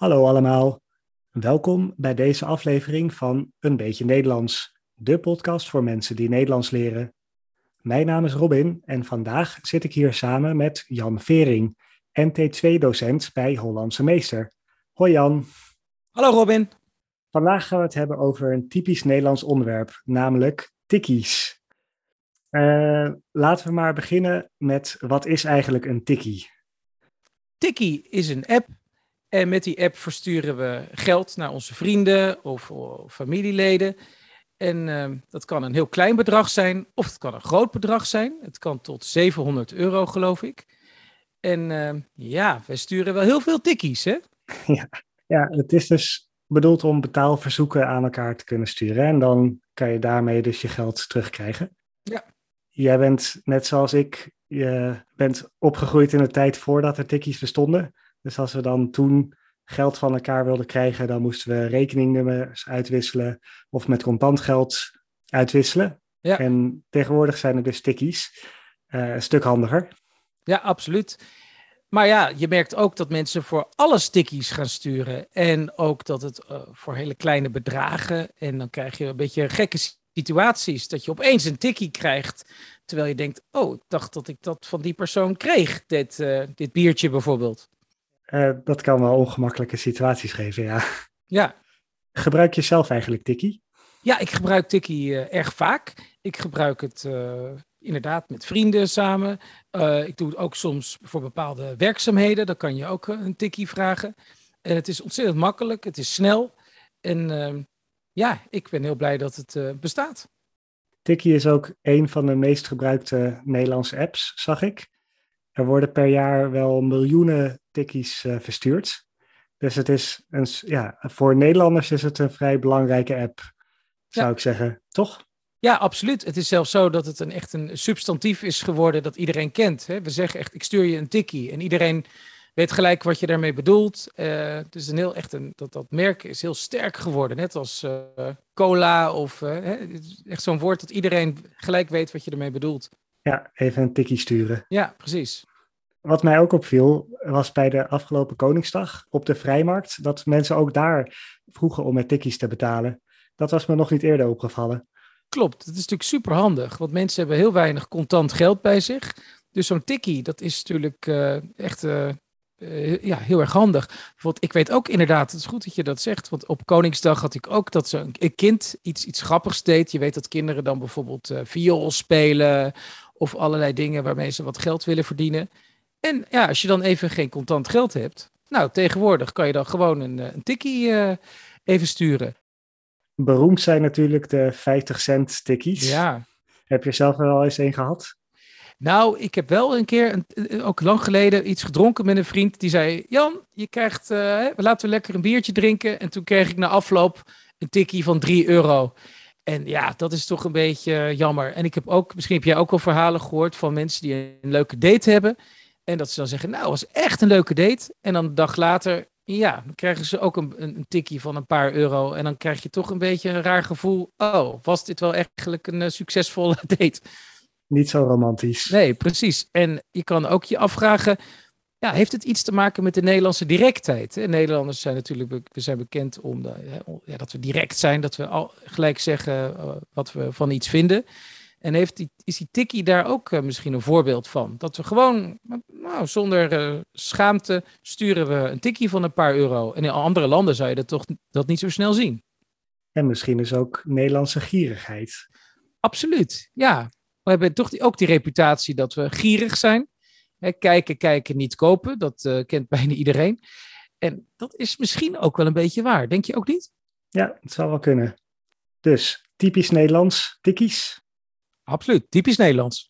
Hallo allemaal. Welkom bij deze aflevering van Een beetje Nederlands, de podcast voor mensen die Nederlands leren. Mijn naam is Robin en vandaag zit ik hier samen met Jan Vering, NT2-docent bij Hollandse Meester. Hoi Jan. Hallo Robin. Vandaag gaan we het hebben over een typisch Nederlands onderwerp, namelijk tikkies. Uh, laten we maar beginnen met wat is eigenlijk een tikkie? Tikkie is een app en met die app versturen we geld naar onze vrienden of, of familieleden. En uh, dat kan een heel klein bedrag zijn of het kan een groot bedrag zijn. Het kan tot 700 euro geloof ik. En uh, ja, wij sturen wel heel veel tikkies hè? Ja, ja, het is dus bedoeld om betaalverzoeken aan elkaar te kunnen sturen. En dan kan je daarmee dus je geld terugkrijgen. Ja. Jij bent, net zoals ik, je bent opgegroeid in de tijd voordat er tikkies bestonden. Dus als we dan toen geld van elkaar wilden krijgen, dan moesten we rekeningnummers uitwisselen of met contant geld uitwisselen. Ja. En tegenwoordig zijn er dus tikkies. Uh, een stuk handiger. Ja, absoluut. Maar ja, je merkt ook dat mensen voor alle stickies gaan sturen. En ook dat het uh, voor hele kleine bedragen. En dan krijg je een beetje gekke situaties. Dat je opeens een tikkie krijgt. Terwijl je denkt: Oh, ik dacht dat ik dat van die persoon kreeg. Dit, uh, dit biertje bijvoorbeeld. Uh, dat kan wel ongemakkelijke situaties geven, ja. Ja. Gebruik je zelf eigenlijk tikkie? Ja, ik gebruik tikkie erg vaak. Ik gebruik het inderdaad met vrienden samen. Ik doe het ook soms voor bepaalde werkzaamheden. Dan kan je ook een tikkie vragen. En het is ontzettend makkelijk. Het is snel. En uh, ja, ik ben heel blij dat het bestaat. Tikkie is ook een van de meest gebruikte Nederlandse apps, zag ik. Er worden per jaar wel miljoenen tikkies uh, verstuurd. Dus het is een, ja, voor Nederlanders is het een vrij belangrijke app, zou ja. ik zeggen. Toch? Ja, absoluut. Het is zelfs zo dat het een echt een substantief is geworden dat iedereen kent. Hè? We zeggen echt, ik stuur je een tikkie. En iedereen weet gelijk wat je daarmee bedoelt. Uh, dus een heel, echt een, dat, dat merk is heel sterk geworden. Net als uh, cola of uh, echt zo'n woord dat iedereen gelijk weet wat je ermee bedoelt. Ja, even een tikkie sturen. Ja, precies. Wat mij ook opviel, was bij de afgelopen Koningsdag op de Vrijmarkt, dat mensen ook daar vroegen om met tikkies te betalen. Dat was me nog niet eerder opgevallen. Klopt, dat is natuurlijk super handig, want mensen hebben heel weinig contant geld bij zich. Dus zo'n tikkie, dat is natuurlijk uh, echt uh, uh, ja, heel erg handig. Bijvoorbeeld, ik weet ook inderdaad, het is goed dat je dat zegt, want op Koningsdag had ik ook dat zo'n kind iets, iets grappigs deed. Je weet dat kinderen dan bijvoorbeeld viool spelen of allerlei dingen waarmee ze wat geld willen verdienen. En ja, als je dan even geen contant geld hebt, nou tegenwoordig kan je dan gewoon een, een tikkie even sturen. Beroemd zijn natuurlijk de 50 cent tikkies. Ja. Heb je zelf wel eens een gehad? Nou, ik heb wel een keer, een, ook lang geleden, iets gedronken met een vriend. Die zei, Jan, je krijgt, uh, laten we lekker een biertje drinken. En toen kreeg ik na afloop een tikkie van 3 euro. En ja, dat is toch een beetje jammer. En ik heb ook, misschien heb jij ook wel verhalen gehoord van mensen die een leuke date hebben. En dat ze dan zeggen, nou, was echt een leuke date. En dan een dag later, ja, dan krijgen ze ook een, een, tikkie van een paar euro. En dan krijg je toch een beetje een raar gevoel. Oh, was dit wel eigenlijk een uh, succesvolle date? Niet zo romantisch. Nee, precies. En je kan ook je afvragen. Ja, heeft het iets te maken met de Nederlandse directheid? Hè? Nederlanders zijn natuurlijk we zijn bekend om de, ja, dat we direct zijn, dat we al gelijk zeggen uh, wat we van iets vinden. En heeft die, is die tikkie daar ook uh, misschien een voorbeeld van? Dat we gewoon, nou, zonder uh, schaamte, sturen we een tikkie van een paar euro. En in andere landen zou je dat toch dat niet zo snel zien. En misschien is ook Nederlandse gierigheid. Absoluut, ja. We hebben toch die, ook die reputatie dat we gierig zijn. Hè, kijken, kijken, niet kopen. Dat uh, kent bijna iedereen. En dat is misschien ook wel een beetje waar. Denk je ook niet? Ja, het zou wel kunnen. Dus, typisch Nederlands, tikkies. Absoluut, typisch Nederlands.